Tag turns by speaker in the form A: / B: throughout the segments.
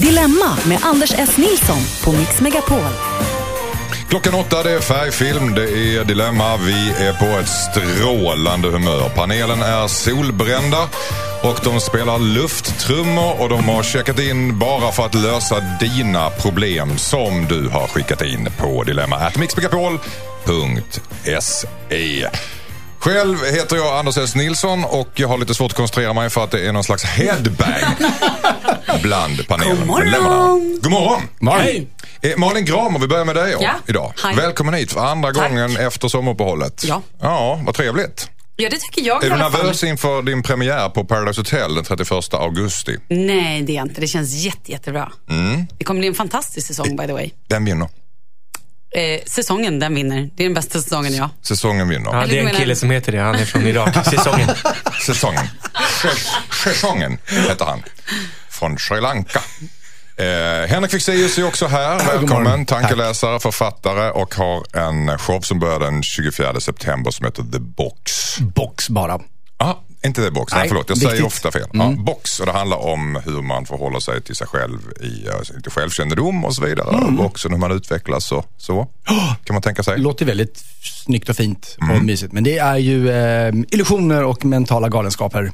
A: Dilemma med Anders S. Nilsson på Mix Megapol.
B: Klockan åtta, det är färgfilm, det är Dilemma. Vi är på ett strålande humör. Panelen är solbrända och de spelar lufttrummor och de har checkat in bara för att lösa dina problem som du har skickat in på dilemma.mixmegapol.se. Själv heter jag Anders S. Nilsson och jag har lite svårt att koncentrera mig för att det är någon slags headbang bland panelen.
A: God morgon.
B: God morgon!
C: Hej!
B: Eh, Malin Gram, vi börjar med dig
D: Ja.
B: idag.
D: Hej.
B: Välkommen hit för andra
D: Tack.
B: gången efter sommaruppehållet.
D: Ja.
B: Ja, vad trevligt.
D: Ja, det tycker jag
B: Är du
D: fall.
B: nervös inför din premiär på Paradise Hotel den 31 augusti?
D: Nej, det är jag inte. Det känns jätte, jättebra.
B: Mm.
D: Det kommer bli en fantastisk säsong, by the way.
B: Den vinner.
D: Eh, säsongen, den vinner. Det är den bästa säsongen, ja.
B: Säsongen vinner.
C: Ja, det är en kille som heter det. Han är från Irak. Säsongen.
B: Säsongen. Säs- Säsongen heter han. Från Sri Lanka. Eh, Henrik Fexeus är också här. Välkommen. Tankeläsare, författare och har en show som börjar den 24 september som heter The Box.
E: Box bara.
B: Ja, inte The Box. Nej,
E: Nej,
B: förlåt. Jag
E: viktigt.
B: säger ofta fel. Ja, box. Och det handlar om hur man förhåller sig till sig själv i lite självkännedom och så vidare. Boxen, hur man utvecklas och så. Kan man tänka sig.
E: Låter väldigt snyggt och fint och mysigt. Men det är ju eh, illusioner och mentala galenskaper.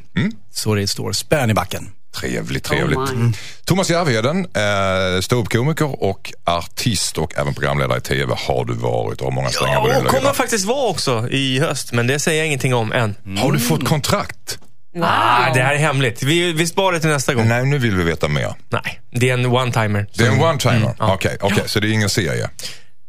E: Så det står spön i backen.
B: Trevligt, trevligt.
D: Oh my.
B: Thomas Järvheden, eh, ståuppkomiker och artist och även programledare i TV har du varit och många strängar på din
C: Och kommer faktiskt vara också i höst, men det säger jag ingenting om än.
B: Har du fått kontrakt?
D: Wow.
C: Ah, det här är hemligt. Vi, vi sparar det till nästa gång.
B: Nej, nu vill vi veta mer.
C: Nej, det är en one-timer.
B: Det är en
C: Så-
B: one-timer?
C: ja.
B: Okej, okej, så det är ingen serie?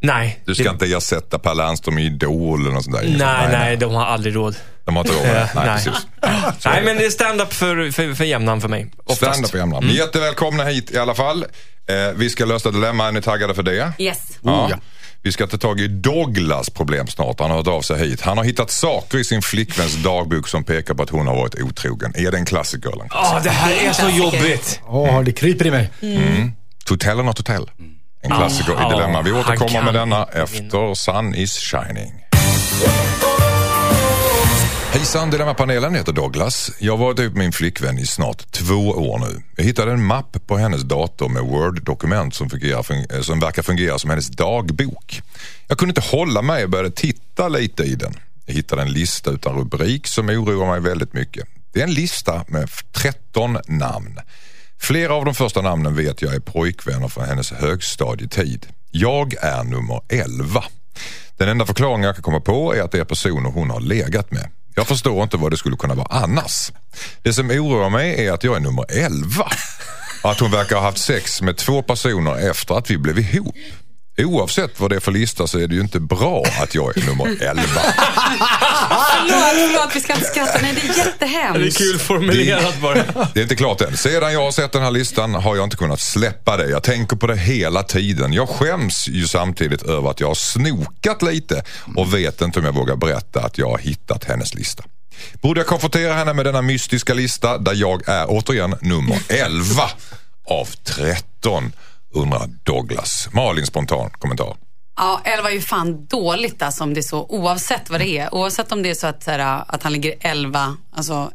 C: Nej.
B: Du ska
C: det,
B: inte ersätta Per Lernström i Idol eller något sånt där?
C: Nej,
B: sånt?
C: nej, de har aldrig råd.
B: De har inte råd med det? Nej,
C: Nej.
B: precis.
C: Nej, men det är stand-up för, för, för jämnan för mig. Oftast.
B: Stand-up jämna. Mm. Jättevälkomna hit i alla fall. Eh, vi ska lösa dilemma, är ni taggade för det?
D: Yes.
B: Ja.
E: Oh, ja.
B: Vi ska ta tag i Douglas problem snart. Han har hört av sig hit. Han har hittat saker i sin flickväns dagbok som pekar på att hon har varit otrogen. Är det en klassiker eller en
C: Ja, det här är så jobbigt.
E: Åh, det kryper i mig.
B: Totell eller not hotell? En klassiker
C: Ah,
B: i Dilemma. Vi återkommer med denna efter Sun is shining. Hejsan, Dilemmapanelen heter Douglas. Jag har varit ihop med min flickvän i snart två år nu. Jag hittade en mapp på hennes dator med Word-dokument som, fungerar, eh, som verkar fungera som hennes dagbok. Jag kunde inte hålla mig och började titta lite i den. Jag hittade en lista utan rubrik som oroar mig väldigt mycket. Det är en lista med 13 namn. Flera av de första namnen vet jag är pojkvänner från hennes högstadietid. Jag är nummer 11. Den enda förklaringen jag kan komma på är att det är personer hon har legat med. Jag förstår inte vad det skulle kunna vara annars. Det som oroar mig är att jag är nummer 11. Att hon verkar ha haft sex med två personer efter att vi blev ihop. Oavsett vad det är för lista så är det ju inte bra att jag är nummer 11.
D: Förlåt, förlåt, vi ska inte skratta. Nej, det är jättehemskt.
C: Det är kul formulerat bara.
B: Det är inte klart än. Sedan jag har sett den här listan har jag inte kunnat släppa det. Jag tänker på det hela tiden. Jag skäms ju samtidigt över att jag har snokat lite och vet inte om jag vågar berätta att jag har hittat hennes lista. Borde jag konfrontera henne med denna mystiska lista där jag är återigen nummer 11 av 13 undrar Douglas. Malin spontan kommentar.
D: Ja, 11 är ju fan dåligt alltså om det är så, oavsett vad det är. Oavsett om det är så att, så här, att han ligger 11, alltså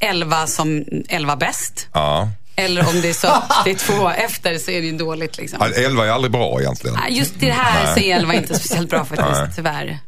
D: 11 som 11 bäst.
B: Ja.
D: Eller om det är så att det är två efter så är det ju dåligt liksom.
B: Ja, 11 är aldrig bra egentligen.
D: Nej, Just det här så är 11 inte speciellt bra
B: Nej.
D: faktiskt, tyvärr.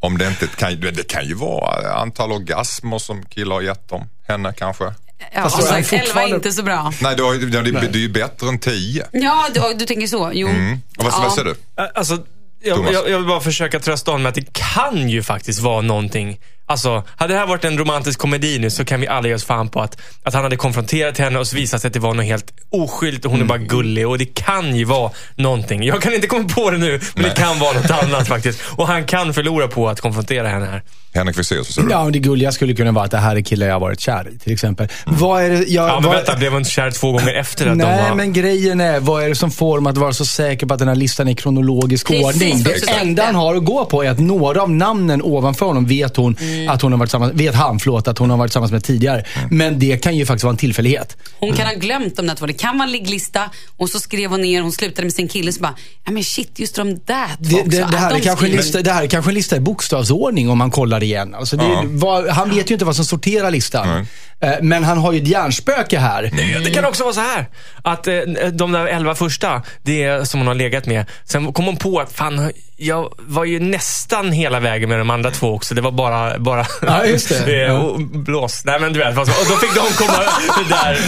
B: Om det inte kan, det kan ju vara antal orgasmer som killar har gett dem. Henne kanske.
D: Ja,
E: Fast han
D: sagt, 11 är
E: fortfarande-
D: inte så bra.
B: Nej, det, det, det, det är ju bättre än 10.
D: Ja, du, du tänker så. Jo.
B: Mm. Och vad,
D: Ja.
B: vad säger du?
C: Alltså, jag, jag, jag vill bara försöka trösta honom med att det kan ju faktiskt vara någonting. Alltså, hade det här varit en romantisk komedi nu så kan vi alla ge oss fan på att, att han hade konfronterat henne och så visat sig att det var något helt oskyldigt och hon är bara gullig. Och det kan ju vara någonting. Jag kan inte komma på det nu, men det kan vara något annat faktiskt. Och han kan förlora på att konfrontera henne här.
B: Henrik Fexeus, vad säger du?
E: Ja, det gulliga skulle kunna vara att det här är killar jag har varit kär i, till exempel. Vad är det, jag,
C: Ja, men
E: vad,
C: vänta, blev hon inte kär två gånger efter att de
E: Nej,
C: var...
E: men grejen är, vad är det som får dem att vara så säker på att den här listan är i kronologisk
D: Precis,
E: ordning?
D: Också
E: Det enda han har att gå på är att några av namnen ovanför honom vet hon att hon har varit tillsammans, vet han, förlåt, att hon har varit tillsammans med tidigare. Men det kan ju faktiskt vara en tillfällighet.
D: Hon kan ha glömt de där två, det kan vara en ligglista. Och så skrev hon ner, hon slutade med sin kille, så bara, ja men shit, just de där två
E: Det,
D: också.
E: det, här är
D: de
E: kanske en lista, det här är kanske en lista i bokstavsordning om man kollar igen. Alltså det,
B: Ja.
E: vad, han vet ju inte vad som sorterar listan. Eh, Men han har ju ett hjärnspöke här.
C: Det kan också vara så här att eh, de där elva första, det är som hon har legat med. Sen kom hon på att fan, jag var ju nästan hela vägen med de andra två också. Det var bara, bara
E: Ja, just det.
C: och blås. Nej men du vet, och då fick de komma där.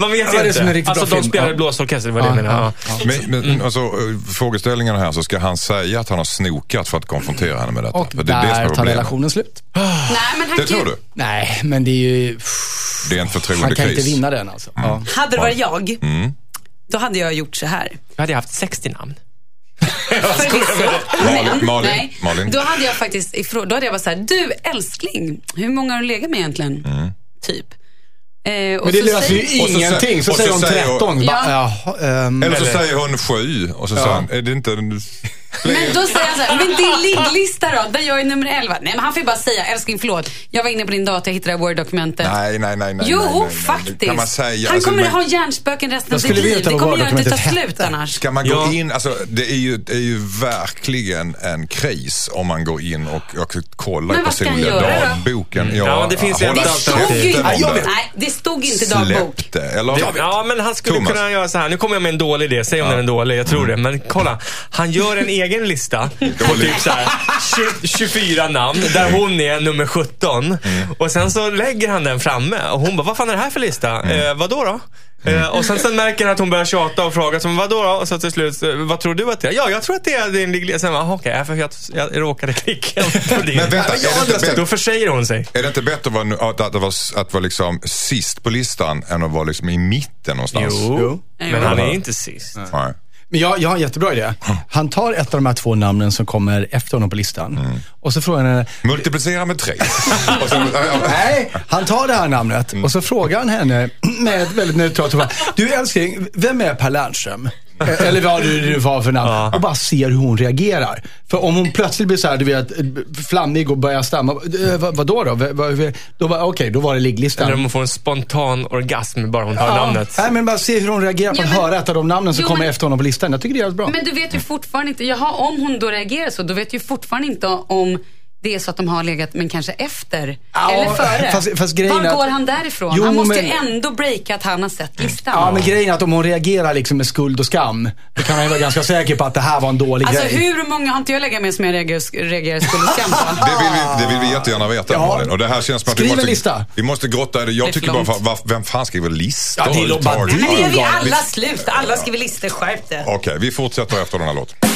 C: Man vet
E: Ja,
C: inte. Alltså de spelade
E: Ja.
C: blåsorkester, det var det jag
E: Ja,
C: menade.
E: ja,
C: Ja.
B: Men, men alltså, eh, frågeställningen här så ska han säga att han har snokat för att konfrontera henne med detta?
E: Och
B: för det är det som är
E: där tar relationen slut.
D: Nej, men han
B: Det tror du?
E: Nej, men det är ju...
B: Det är en
E: Han kan
B: förtroendekris.
E: inte vinna den alltså. Ja.
D: Hade det varit jag,
B: Mm.
D: då hade jag gjort så här.
C: Jag hade haft 60 namn.
D: Förvisso.
B: Malin,
D: Men,
B: Malin,
D: nej,
B: Malin.
D: Då hade jag faktiskt ifrå- då hade jag varit så här, du älskling, hur många har du legat med egentligen?
B: Mm.
D: Typ. Eh, och
E: Men det löser ju
B: Och så säger-
E: ingenting. Så säger hon
B: säger hon-
E: 13.
D: Ja.
E: Bara, jaha, ehm,
B: Eller så
C: Eller-
B: säger hon sju och så säger han, är det inte... en-
D: Men då säger han så här, men din ligglista då, där jag är nummer 11. Nej men han får ju bara säga, älskling förlåt, jag var inne på din dator, jag hittade det Word-dokumentet.
B: Nej, nej, nej. nej
D: Jo,
B: nej, nej, nej.
D: faktiskt.
B: Det kan man säga.
D: Han
B: Alltså,
D: kommer
B: men-
D: ha hjärnspöken resten av sitt liv. Det kommer ju inte ta
E: Word-dokumentet
D: slut annars.
B: Ska man gå
C: Ja.
B: in, alltså det är, ju, det är ju verkligen en kris om man går in och, och kollar
D: Men
B: i personliga
D: göra då?
B: dagboken.
C: Ja, det finns
B: hålla
C: ett
D: Det stod ju
C: alternativ.
B: det.
D: nej, det stod inte dagbok.
B: Släpp det. Eller?
C: Ja, men han skulle
B: Thomas.
C: kunna göra så här. Nu kommer jag med en dålig idé. Säg om den är dålig. Jag tror det. Men kolla. Han gör en egen lista på typ så här 20, 24 namn där hon är nummer 17. Och sen så lägger han den framme och hon bara, vad fan är det här för lista? Eh, vadå då? Eh, och sen, sen märker han att hon börjar tjata och fråga, som, vadå då? Och så till slut, vad tror du att det är? Ja, jag tror att det är din lilla... Sen bara, "Ah, okej, för jag, jag råkade klicka på din.
B: Men vänta, är det inte
C: Då försäger hon sig.
B: Är det inte bättre att vara, att, att, vara, att vara liksom sist på listan än att vara liksom i mitten någonstans?
C: Jo,
D: Jo.
C: men han är inte sist.
B: Nej.
E: Men jag, jag har en jättebra idé. Han tar ett av de här två namnen som kommer efter honom på listan.
B: Mm.
E: Och så frågar han henne,
B: Multiplicera med tre. sen,
E: nej, han tar det här namnet och så frågar han henne med ett väldigt neutralt. Du älskling, vem är Per Lernström? Eh, Eller vad du nu var för namn. Och bara ser hur hon reagerar. För om hon plötsligt blir så här, du vet, flammig och börjar stamma. Eh, vad, vadå då? Då var, Okej, då var det ligglistan.
C: Eller om hon får en spontan orgasm bara hon hör namnet.
E: Nej, men bara se hur hon reagerar på
D: Ja,
E: att höra ett av de namnen som
D: Jo,
E: kommer
D: men-
E: efter honom på listan. Jag tycker det är bra.
D: Men du vet ju fortfarande inte, jaha om hon då reagerar så, då vet du ju fortfarande inte om det är så att de har legat, men kanske efter.
E: Ja,
D: eller före.
E: fast- fast
D: Var
E: är att-
D: går han därifrån?
E: Jo,
D: han måste ju
E: men-
D: ändå breaka att han har sett listan.
E: Ja, men grejen är att om hon reagerar liksom med skuld och skam, då kan ju vara ganska säker på att det här var en dålig
D: Alltså
E: grej.
D: hur många har inte jag legat med som jag reagerar, reagerar skuld och skam på?
B: Det vill, vi, det vill vi jättegärna veta
E: Ja.
B: Malin. Och det här känns som att vi
E: Skriv en
B: måste,
E: lista.
B: vi måste grotta i det. Jag
D: Det
B: tycker bara, vem fan skriver listor
E: Ja, det är bara du.
D: Men det gör vi alla, sluta. Alla skriver listor, skärp det.
B: Okej, vi fortsätter efter den här låten.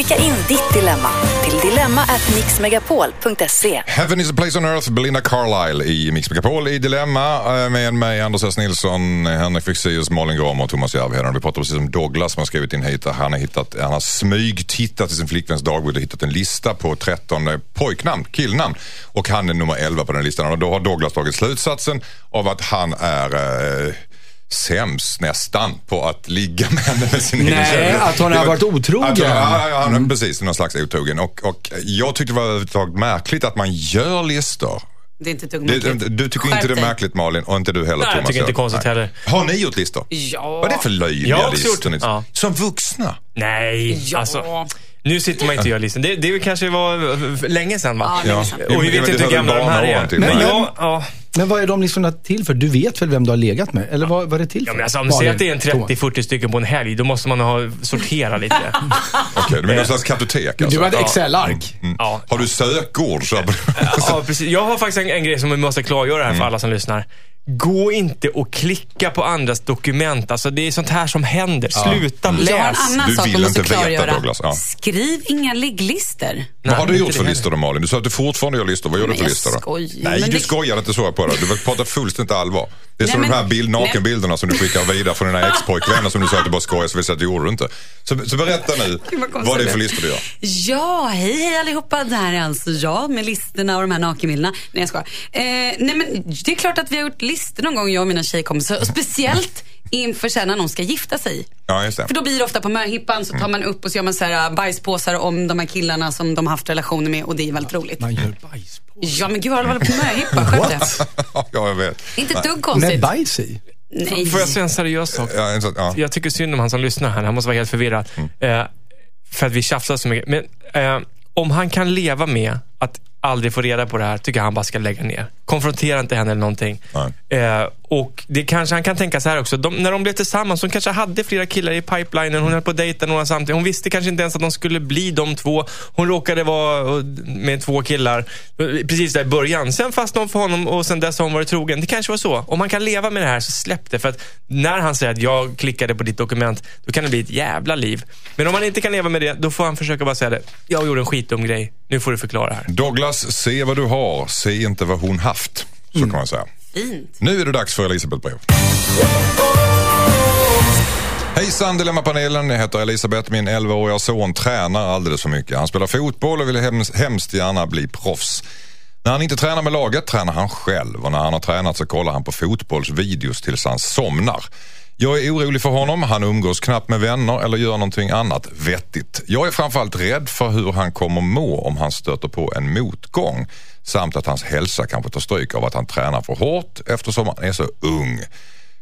A: Skicka in ditt dilemma till dilemma@mixmegapol.se.
B: Heaven is a place on earth, Belinda Carlisle i Mix Megapol i Dilemma eh, med mig Anders S. Nilsson, Henrik Fexeus, Malin Gram och Thomas Järvheden. Vi pratar precis om Douglas som har skrivit in hit. Han har, hittat, han har smygtittat i sin flickväns dagbok och hittat en lista på 13 eh, pojknamn, killnamn. Och han är nummer 11 på den listan. Och då har Douglas tagit slutsatsen av att han är eh, sämst nästan på att ligga med henne med sin egen
E: Nej, att hon har
B: var-
E: varit otrogen.
B: Att ja, ja, ja, precis. Någon slags otrogen. Och, och jag tyckte det var överhuvudtaget märkligt att man gör listor.
D: Det är inte ett märkligt.
B: du tycker
D: Skärp
B: inte det är märkligt Malin och inte du heller
C: Nej, jag
B: Thomas.
C: tycker inte konstigt
B: Nej.
C: heller.
B: Har ni gjort listor?
D: Ja.
B: Vad är det för löjliga
C: Jag har också gjort
B: listor?
C: Ja.
B: Som vuxna?
C: Nej,
D: Ja.
C: alltså. Nu sitter man inte och gör listan. Det, det kanske var länge sedan va?
D: Ja, länge sedan.
C: Och vi vet inte hur gamla de här är. Men
E: Men-
C: ja, ja.
E: Men vad är de listorna till för? Du vet väl vem du har legat med? Eller vad, vad är det till för?
C: ja men alltså, om du säger att det är en
E: Thomas.
C: 30-40 stycken på en helg, då måste man ha sortera lite.
B: Okej, du menar någon slags kartotek alltså?
E: Du har ett. Excel-ark.
B: Mm.
C: Ja.
B: Har du sökord? Så
C: Ja, precis. Jag har faktiskt en, en grej som vi måste klargöra här för alla som lyssnar. Gå inte och klicka på andras dokument. Alltså, det är sånt här som händer. Sluta läs.
D: Jag har en annan
B: Du
D: sak
B: vill
D: jag måste
B: inte veta. Douglas. Ja.
D: Skriv inga ligglistor.
B: Vad har du gjort för listor då Malin? Du sa att du fortfarande gör listor. Vad gör du
D: Men
B: för
D: jag
B: listor då? Nej,
D: men
B: du
D: det-
B: skojar inte så det. Du pratar fullständigt allvar. Det är
D: Nej,
B: som
D: men-
B: de här bild, nakenbilderna som du skickar vidare från dina ex-pojkvänner som du sa att du bara skojar så visade att du gjorde det inte. Så, så berätta nu
D: vad
B: vad det är
D: det
B: för listor du gör.
D: Ja, hej hej allihopa. Det här är alltså jag med listorna och de här nakenbilderna. Nej jag skojar. Eh, nej men det är klart att vi har gjort listor någon gång jag och mina tjejkompisar. Och speciellt inför sen när någon ska gifta sig.
B: Ja, just det.
D: För då blir det ofta på möhippan så tar man upp och så gör man så här äh, bajspåsar om de här killarna som de har haft relationer med och det är väldigt roligt.
E: Man gör bajs på.
D: Ja men gud, har du varit på möhippa? Dig.
B: ja, jag vet.
D: Inte ett dugg
E: Med
D: konstigt.
E: bajs i?
D: Nej.
C: Får jag säga en seriös sak?
B: Ja, en sån- ja.
C: Jag tycker synd om han som lyssnar här. Han måste vara helt förvirrad. Eh, för att vi tjafsar så mycket. Men eh, om han kan leva med att aldrig få reda på det här, tycker han bara ska lägga ner. Konfrontera inte henne eller någonting. Eh, och det kanske han kan tänka så här också. De, när de blev tillsammans, hon kanske hade flera killar i pipelinen. Hon höll på att dejta några samtidigt. Hon visste kanske inte ens att de skulle bli de två. Hon råkade vara eh, med två killar eh, precis där i början. Sen fastnade hon för honom och sen dess har hon varit trogen. Det kanske var så. Om man kan leva med det här så släpp det. För att när han säger att jag klickade på ditt dokument, då kan det bli ett jävla liv. Men om man inte kan leva med det, då får han försöka bara säga det. Jag gjorde en skitdum grej. Nu får du förklara här.
B: Douglas, se vad du har, se inte vad hon haft. Så kan man säga.
D: Fint.
B: Nu är det dags för Elisabeth brev. Hejsan Dilemmapanelen, jag heter Elisabeth. Min 11-åriga son tränar alldeles för mycket. Han spelar fotboll och vill hems- hemskt gärna bli proffs. När han inte tränar med laget tränar han själv och när han har tränat så kollar han på fotbollsvideos tills han somnar. Jag är orolig för honom, han umgås knappt med vänner eller gör någonting annat vettigt. Jag är framförallt rädd för hur han kommer må om han stöter på en motgång samt att hans hälsa kanske tar stryk av att han tränar för hårt eftersom han är så ung.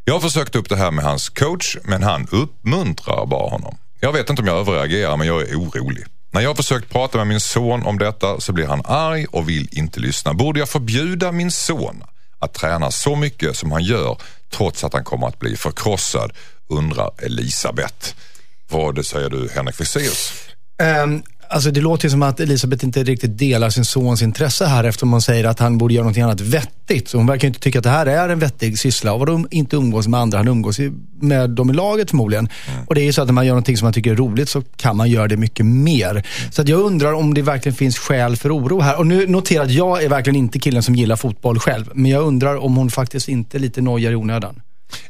B: Jag har försökt upp det här med hans coach men han uppmuntrar bara honom. Jag vet inte om jag överreagerar men jag är orolig. När jag har försökt prata med min son om detta så blir han arg och vill inte lyssna. Borde jag förbjuda min son att träna så mycket som han gör trots att han kommer att bli förkrossad? Undrar Elisabeth. Vad säger du Henrik Fexeus?
E: Um, alltså det låter som att Elisabeth inte riktigt delar sin sons intresse här eftersom hon säger att han borde göra någonting annat vettigt. Så hon verkar inte tycka att det här är en vettig syssla. Och vadå inte umgås med andra? Han umgås ju med dem i laget förmodligen. Och det är ju så att när man gör någonting som man tycker är roligt så kan man göra det mycket mer. Så att jag undrar om det verkligen finns skäl för oro här. Och nu notera att jag är verkligen inte killen som gillar fotboll själv. Men jag undrar om hon faktiskt inte lite nojar i onödan.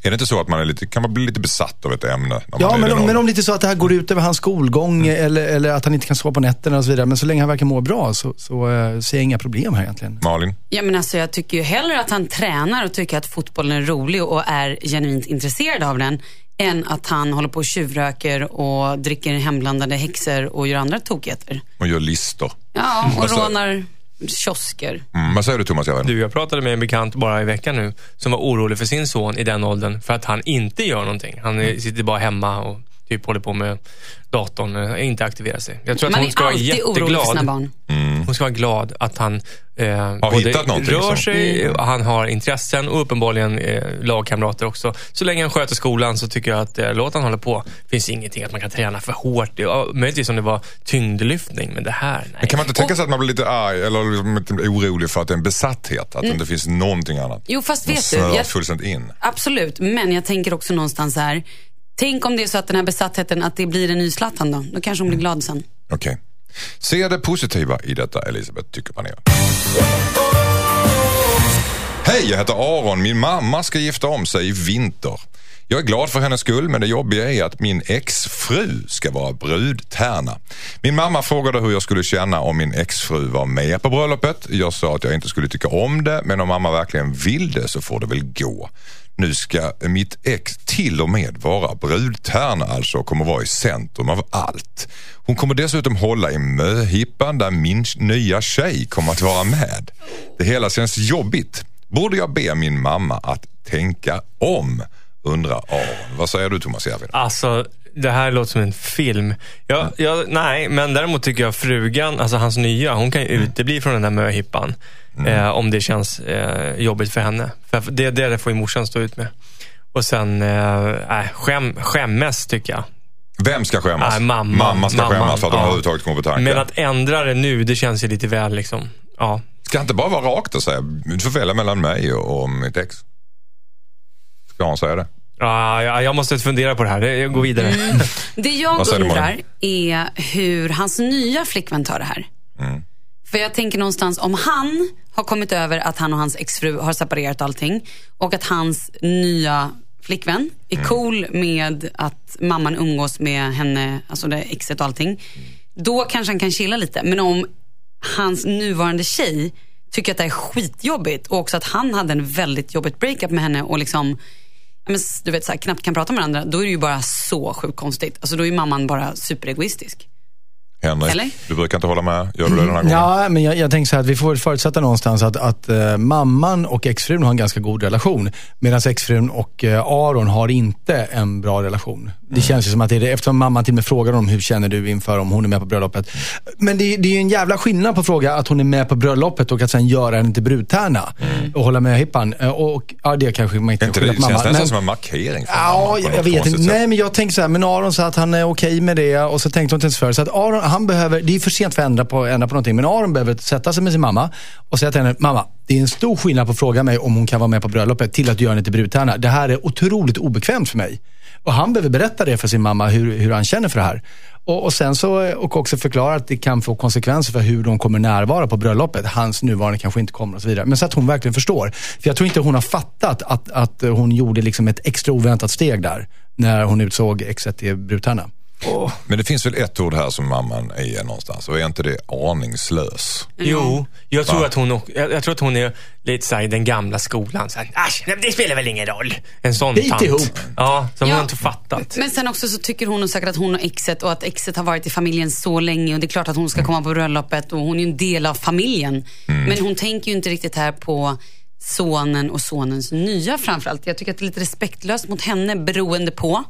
B: Är det inte så att man är lite, kan man bli lite besatt av ett ämne? När
E: Ja,
B: man är
E: men om, men om lite så att det här går ut över hans skolgång eller, eller att han inte kan sova på nätterna och så vidare. Men så länge han verkar må bra så, så eh, ser jag inga problem här egentligen.
B: Malin?
D: Ja, men alltså, jag tycker ju hellre att han tränar och tycker att fotbollen är rolig och är genuint intresserad av den än att han håller på och tjuvröker och dricker hemblandade häxor och gör andra tokigheter.
B: Och gör listor.
D: Ja, och
B: sa-
D: rånar kiosker.
B: Mm, vad säger du Thomas?
C: Du, jag pratade med en bekant bara i veckan nu som var orolig för sin son i den åldern för att han inte gör någonting. Han
D: Mm.
C: sitter bara hemma och typ håller på med datorn, eh, inte aktiverar sig. Jag tror att
D: Man
C: hon
D: är
C: ska vara jätteglad.
D: barn.
C: Hon ska vara glad att han eh, både
B: hittat någonting
C: rör sig, han har intressen och uppenbarligen eh, lagkamrater också. Så länge han sköter skolan så tycker jag att eh, låt han hålla på. Det finns ingenting att man kan träna för hårt. Ja, möjligtvis om det var tyngdlyftning, men det här, nej.
B: Men kan man inte tänka sig att man blir lite arg eller liksom orolig för att det är en besatthet? Att det inte finns någonting annat?
D: Jo, fast vet du, jag-
B: fullständigt in.
D: Absolut, men jag tänker också någonstans här. Tänk om det är så att den här besattheten, att det blir en ny Zlatan då. Då kanske hon blir glad sen.
B: Okej. Se det positiva i detta Elisabeth, tycker panelen. Hej, jag heter Aron. Min mamma ska gifta om sig i vinter. Jag är glad för hennes skull, men det jobbiga är att min exfru ska vara brudtärna. Min mamma frågade hur jag skulle känna om min exfru var med på bröllopet. Jag sa att jag inte skulle tycka om det, men om mamma verkligen vill det så får det väl gå. Nu ska mitt ex till och med vara brudtärna alltså och kommer vara i centrum av allt. Hon kommer dessutom hålla i möhippan där min nya tjej kommer att vara med. Det hela känns jobbigt. Borde jag be min mamma att tänka om? Undrar Aron. Vad säger du Thomas Järved?
C: Alltså, det här låter som en film. Jag, jag, nej, men däremot tycker jag frugan, alltså hans nya, hon kan ju utebli från den där möhippan. Eh, om det känns eh, jobbigt för henne. För det, det får ju morsan stå ut med. Och sen, eh, äh, skäm, skämmes tycker jag.
B: Vem ska skämmas?
C: Nej, mamma.
B: Mamma ska
C: Mamma,
B: skämmas för att hon
C: ja.
B: överhuvudtaget kommer på tanken.
C: Men att ändra det nu, det känns ju lite väl liksom, ja.
B: Ska inte bara vara rakt och säga du får välja mellan mig och, och mitt ex? Ska hon säga det?
C: Ja, jag, jag måste fundera på det här. Jag går vidare.
D: Det jag undrar är hur hans nya flickvän tar det här.
B: Mm.
D: För jag tänker någonstans om han har kommit över att han och hans exfru har separerat allting och att hans nya flickvän är
B: Mm.
D: cool med att mamman umgås med henne, alltså det exet och allting. Då kanske han kan chilla lite. Men om hans nuvarande tjej tycker att det är skitjobbigt och också att han hade en väldigt jobbigt breakup med henne och liksom men, du vet, så här, knappt kan prata med varandra, då är det ju bara så sjukt konstigt. Alltså, då är ju mamman bara superegoistisk.
B: Henrik,
D: Eller?
B: du brukar inte hålla med. Gör du det den här gången?
E: Ja, men jag, jag tänker så här att vi får förutsätta någonstans att, att eh, mamman och exfrun har en ganska god relation. Medan exfrun och eh, Aron har inte en bra relation. Det känns ju som att det är det, eftersom mamman till och med frågar om hur känner du inför om hon är med på bröllopet. Men det, det är ju en jävla skillnad på att fråga att hon är med på bröllopet och att sen göra henne till brudtärna. Och hålla med hippan. Eh, Och, och, ja, det kanske man inte
B: Inte
E: skylla
B: det
E: på
B: känns
E: mamma.
B: nästan som en markering för
E: Ja,
B: mamman på
E: jag, vet inte. Nej, men jag tänker så här, men Aron sa att han är okej med det och så tänkte hon inte ens för. Så att Aron, han behöver, det är för sent för att ändra på, ändra på någonting, men Aron behöver sätta sig med sin mamma och säga till henne, mamma, det är en stor skillnad på att fråga mig om hon kan vara med på bröllopet till att göra henne till brudtärna. Det här är otroligt obekvämt för mig. Och han behöver berätta det för sin mamma, hur, hur han känner för det här. Och, och sen så, och också förklara att det kan få konsekvenser för hur de kommer närvara på bröllopet. Hans nuvarande kanske inte kommer och så vidare. Men så att hon verkligen förstår. För jag tror inte hon har fattat att, att hon gjorde liksom ett extra oväntat steg där. När hon utsåg exet till brudtärna.
B: Men det finns väl ett ord här som mamman är någonstans och är inte det aningslös?
C: Jo, jag tror,
B: Va?
C: att hon, jag, jag tror att hon är lite såhär i den gamla skolan. Så här, Asch, nej, det spelar väl ingen roll. En sån
E: Bit
C: tant.
E: ihop.
C: Ja, som
D: Ja.
C: hon inte fattat.
D: Men sen också så tycker hon säkert att hon och exet och att exet har varit i familjen så länge och det är klart att hon ska komma på bröllopet och hon är ju en del av familjen. Men hon tänker ju inte riktigt här på sonen och sonens nya framförallt. Jag tycker att det är lite respektlöst mot henne beroende på.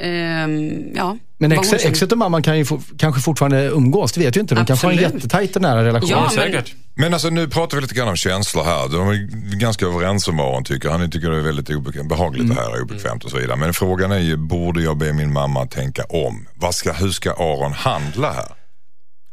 D: Ehm, ja,
E: Men
D: hon
E: exet, och mamman kan ju få, kanske fortfarande umgås, det vet ju inte. De kanske har en jättetajt och nära relation.
D: Ja, men-
C: säkert.
B: Men alltså nu pratar vi lite grann om känslor här. De är ganska överens om vad hon tycker. Han tycker det är väldigt obekvämt, behagligt det här, obekvämt och så vidare. Men frågan är ju, borde jag be min mamma tänka om? Vad ska, hur ska Aron handla här?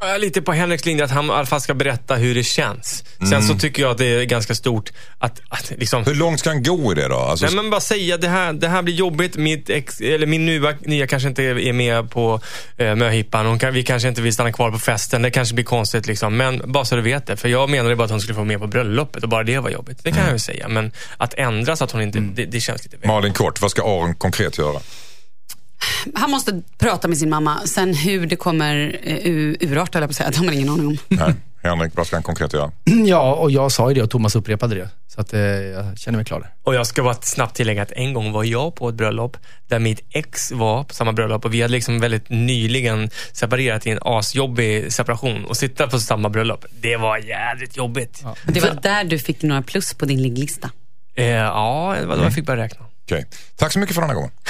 C: Jag är lite på Henriks linje att han i alla fall ska berätta hur det känns. Sen så tycker jag att det är ganska stort att, att liksom...
B: Hur långt ska han gå i det då? Alltså,
C: Nej men bara säga det här, det här blir jobbigt. Mitt ex, eller min nya, nya kanske inte är med på eh, möhippan. Kan, vi kanske inte vill stanna kvar på festen. Det kanske blir konstigt liksom. Men bara så du vet det. För jag menade bara att hon skulle få med på bröllopet och bara det var jobbigt. Det kan jag ju säga. Men att ändra så att hon inte, det, det känns lite väl.
B: Malin kort, vad ska Aron konkret göra?
D: Han måste prata med sin mamma. Sen hur det kommer uh, urarta, jag på att säga, det har man ingen aning om.
B: Nej. Henrik, vad ska han konkret göra?
E: Ja, och jag sa ju det och Thomas upprepade det. Så att, eh, jag känner mig klar där.
C: Och jag ska bara snabbt tillägga att en gång var jag på ett bröllop där mitt ex var på samma bröllop och vi hade liksom väldigt nyligen separerat i en asjobbig separation och sitta på samma bröllop. Det var jävligt jobbigt. Ja,
D: Det var där du fick några plus på din ligglista.
C: eh, ja det var då jag fick börja räkna.
B: Okej. Tack så mycket för den här gången.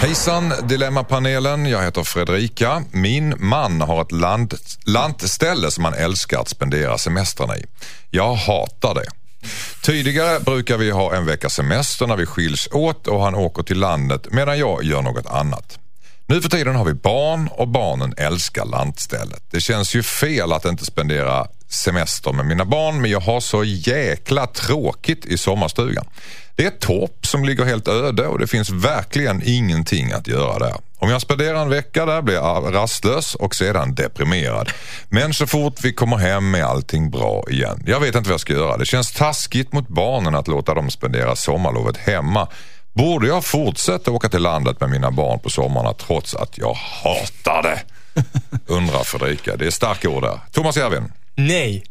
B: Hejsan Dilemmapanelen, jag heter Fredrika. Min man har ett land, lantställe som han älskar att spendera semestrarna i. Jag hatar det. Tidigare brukar vi ha en veckas semester när vi skiljs åt och han åker till landet medan jag gör något annat. Nu för tiden har vi barn och barnen älskar lantstället. Det känns ju fel att inte spendera semester med mina barn men jag har så jäkla tråkigt i sommarstugan. Det är ett torp som ligger helt öde och det finns verkligen ingenting att göra där. Om jag spenderar en vecka där blir jag rastlös och sedan deprimerad. Men så fort vi kommer hem är allting bra igen. Jag vet inte vad jag ska göra. Det känns taskigt mot barnen att låta dem spendera sommarlovet hemma. Borde jag fortsätta åka till landet med mina barn på sommarna trots att jag hatar det? Undrar Fredrika. Det är starka ord där. Thomas Järvin.
C: Nej.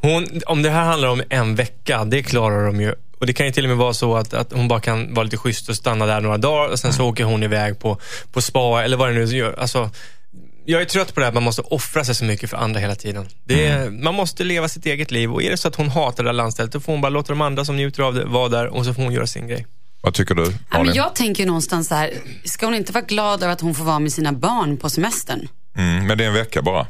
C: Hon, om det här handlar om en vecka, det klarar de ju. Och Det kan ju till och med vara så att, att hon bara kan vara lite schysst och stanna där några dagar och sen så åker hon iväg på, på spa eller vad det nu gör. Alltså, jag är trött på det här att man måste offra sig så mycket för andra hela tiden. Det är, Man måste leva sitt eget liv och är det så att hon hatar det där landstället då får hon bara låta de andra som njuter av det vara där och så får hon göra sin grej.
B: Vad tycker du? Malin?
D: jag tänker någonstans så här, ska hon inte vara glad över att hon får vara med sina barn på semestern?
B: Mm, men det är en vecka bara.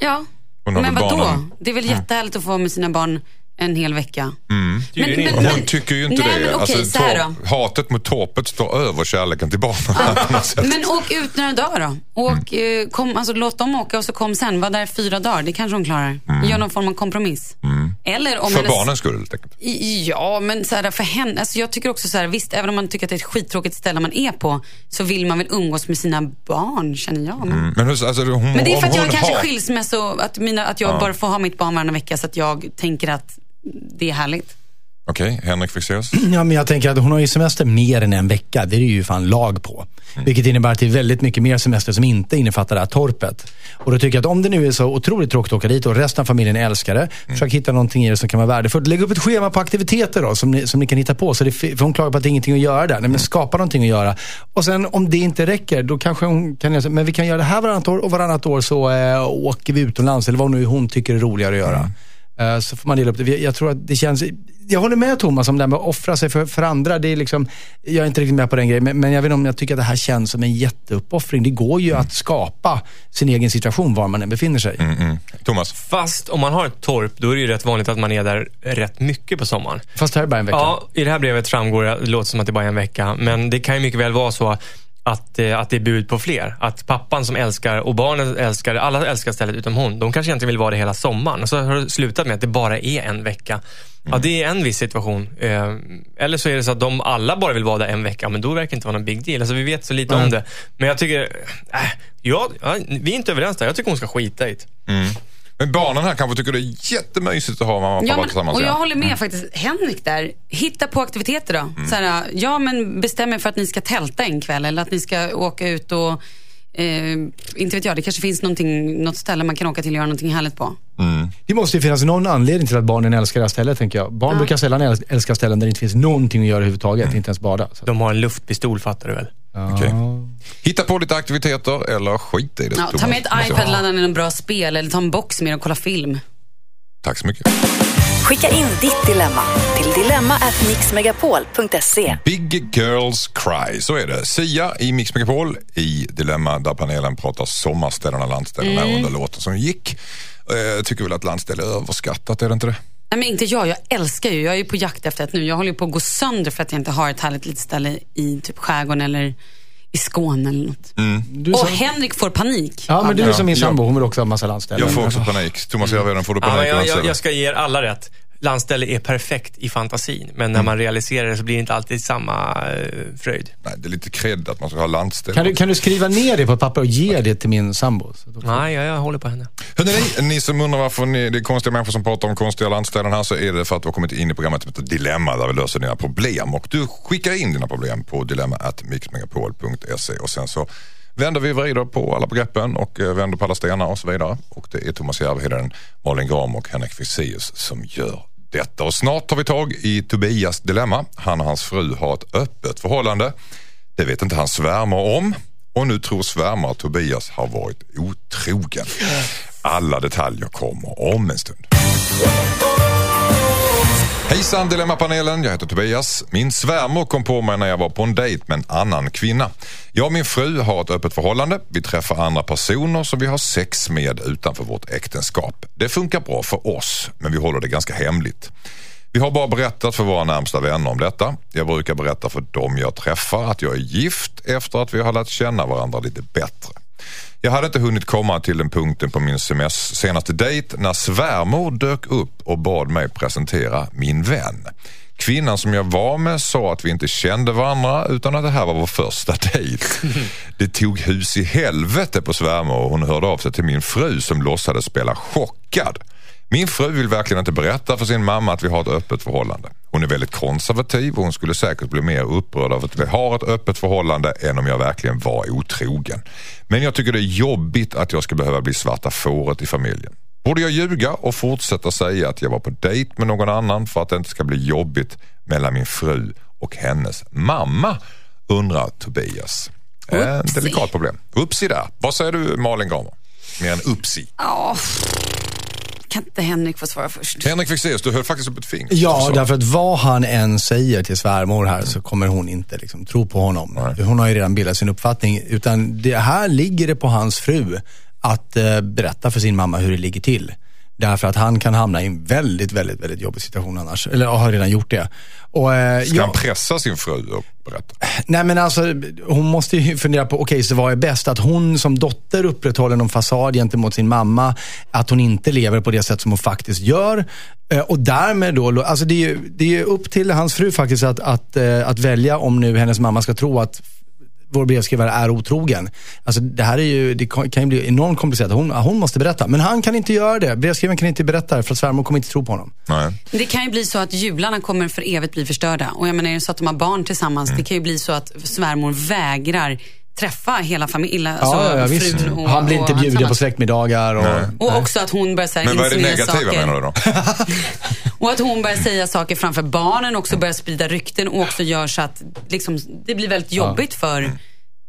D: Ja, men vadå? Det är väl jättehärligt att få vara med sina barn en hel vecka.
C: Ju
D: Men-
C: det.
D: men-
B: Hon tycker ju inte
D: Nej,
B: det.
D: men okej,
B: alltså,
D: så här
B: tor- hatet mot torpet står över kärleken till barnen. sätt.
D: Men åk ut några dagar då. Åk, eh, kom, alltså, låt dem åka och så kom sen. Var där fyra dagar. Det kanske hon klarar. Gör någon form av kompromiss. Eller om
B: För
D: hennes-
B: barnens skull helt enkelt.
D: Ja, men så här, för henne, alltså jag tycker också så här, visst, även om man tycker att det är ett skittråkigt ställe man är på, så vill man väl umgås med sina barn, känner jag. Men,
B: Men, hur, alltså, hon,
D: men det är för att jag
B: hon
D: kanske
B: har-
D: skilsmässa och att, mina, att jag bara får ha mitt barn varannan vecka så att jag tänker att det är härligt.
B: Okej, Henrik Fexeus?
E: Ja, men jag tänker att hon har ju semester mer än en vecka. Det är det ju fan lag på. Vilket innebär att det är väldigt mycket mer semester som inte innefattar det här torpet. Och då tycker jag att om det nu är så otroligt tråkigt att åka dit och resten av familjen älskar det, försök hitta någonting i det som kan vara värdefullt. Lägg upp ett schema på aktiviteter då, som ni, som ni kan hitta på. Så det, för hon klagar på att det är ingenting att göra där. Nej, men skapa någonting att göra. Och sen om det inte räcker, då kanske hon kan säga, men vi kan göra det här varannat år och varannat år så äh, åker vi utomlands. Eller vad nu hon tycker är roligare att göra. Eh, Så får man dela upp det. Jag tror att det känns... Jag håller med Thomas om det här med att offra sig för, för andra. Det är liksom, jag är inte riktigt med på den grejen, men, men jag vet inte om jag tycker att det här känns som en jätteuppoffring. Det går ju att skapa sin egen situation var man än befinner sig.
B: Mm, mm. Thomas?
C: Fast om man har ett torp, då är det ju rätt vanligt att man är där rätt mycket på sommaren.
E: Fast här är det bara en vecka.
C: Ja, i det här brevet framgår det, det låter som att det bara är en vecka, men det kan ju mycket väl vara så att, eh, att det är bud på fler. Att pappan som älskar och barnen älskar, alla älskar stället utom hon. De kanske egentligen vill vara det hela sommaren. Och så har det slutat med att det bara är en vecka. Ja, det är en viss situation. Eh, Eller så är det så att de alla bara vill vara där en vecka, men då verkar det inte vara någon big deal. Alltså, vi vet så lite om det. Men jag tycker, äh, ja, vi är inte överens där. Jag tycker hon ska skita i det.
B: Men barnen här kanske tycker det är jättemysigt att ha mamma och pappa
D: Ja, men,
B: tillsammans
D: och jag håller med faktiskt Henrik där. Hitta på aktiviteter då. Så här, ja, men bestäm er för att ni ska tälta en kväll eller att ni ska åka ut och eh, inte vet jag, det kanske finns något ställe man kan åka till och göra någonting härligt på.
E: Det måste ju finnas någon anledning till att barnen älskar det här stället, tänker jag. Barn brukar sällan äl- älska ställen där det inte finns någonting att göra överhuvudtaget, inte ens bada. Så.
C: De har en luftpistol, fattar du väl?
B: Okej. Hitta på lite aktiviteter eller skit i det.
D: Ja, ta med ett iPad, ladda ner en bra spel eller ta en box med och kolla film.
B: Tack så mycket.
A: Skicka in ditt dilemma till dilemma@mixmegapol.se.
B: Big Girls Cry, så är det. Sia i Mix Megapol i Dilemma där panelen pratar sommarställena landställena
D: Mm.
B: under låten som gick. Jag tycker väl att landställe är överskattat, är det inte det?
D: Nej, men inte jag, jag älskar ju, jag är ju på jakt efter ett nu. Jag håller ju på att gå sönder för att jag inte har ett härligt litet ställe i typ skärgården eller i Skåne eller något.
E: Du
D: Och
E: som,
D: Henrik får panik.
E: ja, men du är
B: Ja.
E: som min
B: Ja.
E: sambo, hon vill också ha massa landställen.
B: Jag får också panik. Thomas Järvheden, får du
C: Ja,
B: panik?
C: men jag, jag, jag ska ge er alla rätt. Landställe är perfekt i fantasin, men när man realiserar det så blir det inte alltid samma eh, fröjd.
B: Nej, det är lite cred att man ska ha landställe.
E: Kan du, kan du skriva ner det på ett papper och ge det till min sambo? Så då-
C: Nej, jag, jag håller på henne.
B: Hörrni, ni, ni som undrar varför ni, det är konstiga människor som pratar om konstiga landställen här så är det för att du har kommit in i programmet som heter Dilemma där vi löser dina problem. Och du skickar in dina problem på dilemma.mixmegapol.se och sen så vänder vi och vrider på alla begreppen och eh, vänder på alla stenar och så vidare. Och det är Thomas Järvheden, Malin Gram och Henrik Fexeus som gör detta. Och snart tar vi tag i Tobias dilemma. Han och hans fru har ett öppet förhållande. Det vet inte hans svärmor om. Och nu tror svärmor att Tobias har varit otrogen. Alla detaljer kommer om en stund. Hejsan Dilemmapanelen, jag heter Tobias. Min svärmor kom på mig när jag var på en dejt med en annan kvinna. Jag och min fru har ett öppet förhållande. Vi träffar andra personer som vi har sex med utanför vårt äktenskap. Det funkar bra för oss, men vi håller det ganska hemligt. Vi har bara berättat för våra närmsta vänner om detta. Jag brukar berätta för dem jag träffar att jag är gift efter att vi har lärt känna varandra lite bättre. Jag hade inte hunnit komma till den punkten på min semest- senaste dejt när svärmor dök upp och bad mig presentera min vän. Kvinnan som jag var med sa att vi inte kände varandra utan att det här var vår första dejt. Det tog hus i helvete på svärmor och hon hörde av sig till min fru som låtsades spela chockad. Min fru vill verkligen inte berätta för sin mamma att vi har ett öppet förhållande. Hon är väldigt konservativ och hon skulle säkert bli mer upprörd av att vi har ett öppet förhållande än om jag verkligen var otrogen. Men jag tycker det är jobbigt att jag ska behöva bli svarta fåret i familjen. Borde jag ljuga och fortsätta säga att jag var på dejt med någon annan för att det inte ska bli jobbigt mellan min fru och hennes mamma? Undrar Tobias. Ett
D: Upsi.
B: delikat problem. Upsi där. Vad säger du Malin Gramer? Mer än upsi.
D: Ja, kan inte Henrik få svara först?
B: Henrik Fexeus, du höll faktiskt upp ett finger.
E: Ja,
B: Så.
E: därför att vad han än säger till svärmor här så kommer hon inte liksom tro på honom. Hon har ju redan bildat sin uppfattning. Utan det här ligger det på hans fru att eh, berätta för sin mamma hur det ligger till. Därför att han kan hamna i en väldigt, väldigt, väldigt jobbig situation annars. Eller har redan gjort det. Och, eh,
B: Ska
E: ja-
B: han pressa sin fru och berätta?
E: Nej men alltså, hon måste ju fundera på, okej så vad är bäst? Att hon som dotter upprätthåller någon fasad gentemot sin mamma, att hon inte lever på det sätt som hon faktiskt gör. Eh, Och därmed då, alltså det är ju det är upp till hans fru faktiskt att, att, eh, att välja om nu hennes mamma ska tro att vår brevskrivare är otrogen. Alltså det här är ju, det kan ju bli enormt komplicerat. Hon, hon måste berätta. Men han kan inte göra det. Brevskrivaren kan inte berätta det för att svärmor kommer inte tro på honom.
B: Nej.
D: Det kan ju bli så att jularna kommer för evigt bli förstörda. Och jag menar, är det så att de har barn tillsammans,
E: Mm.
D: det kan ju bli så att svärmor vägrar träffa hela familjen.
E: Ja,
D: Alltså,
E: ja,
D: frun och-
E: Han blir inte
D: och
E: bjuden på släktmiddagar. Och,
B: Nej.
D: Och också att hon börjar här
B: Men vad är det negativa
D: saker.
B: menar du då?
D: Och att hon börjar säga saker framför barnen, också börjar sprida rykten och också gör så att liksom, det blir väldigt jobbigt för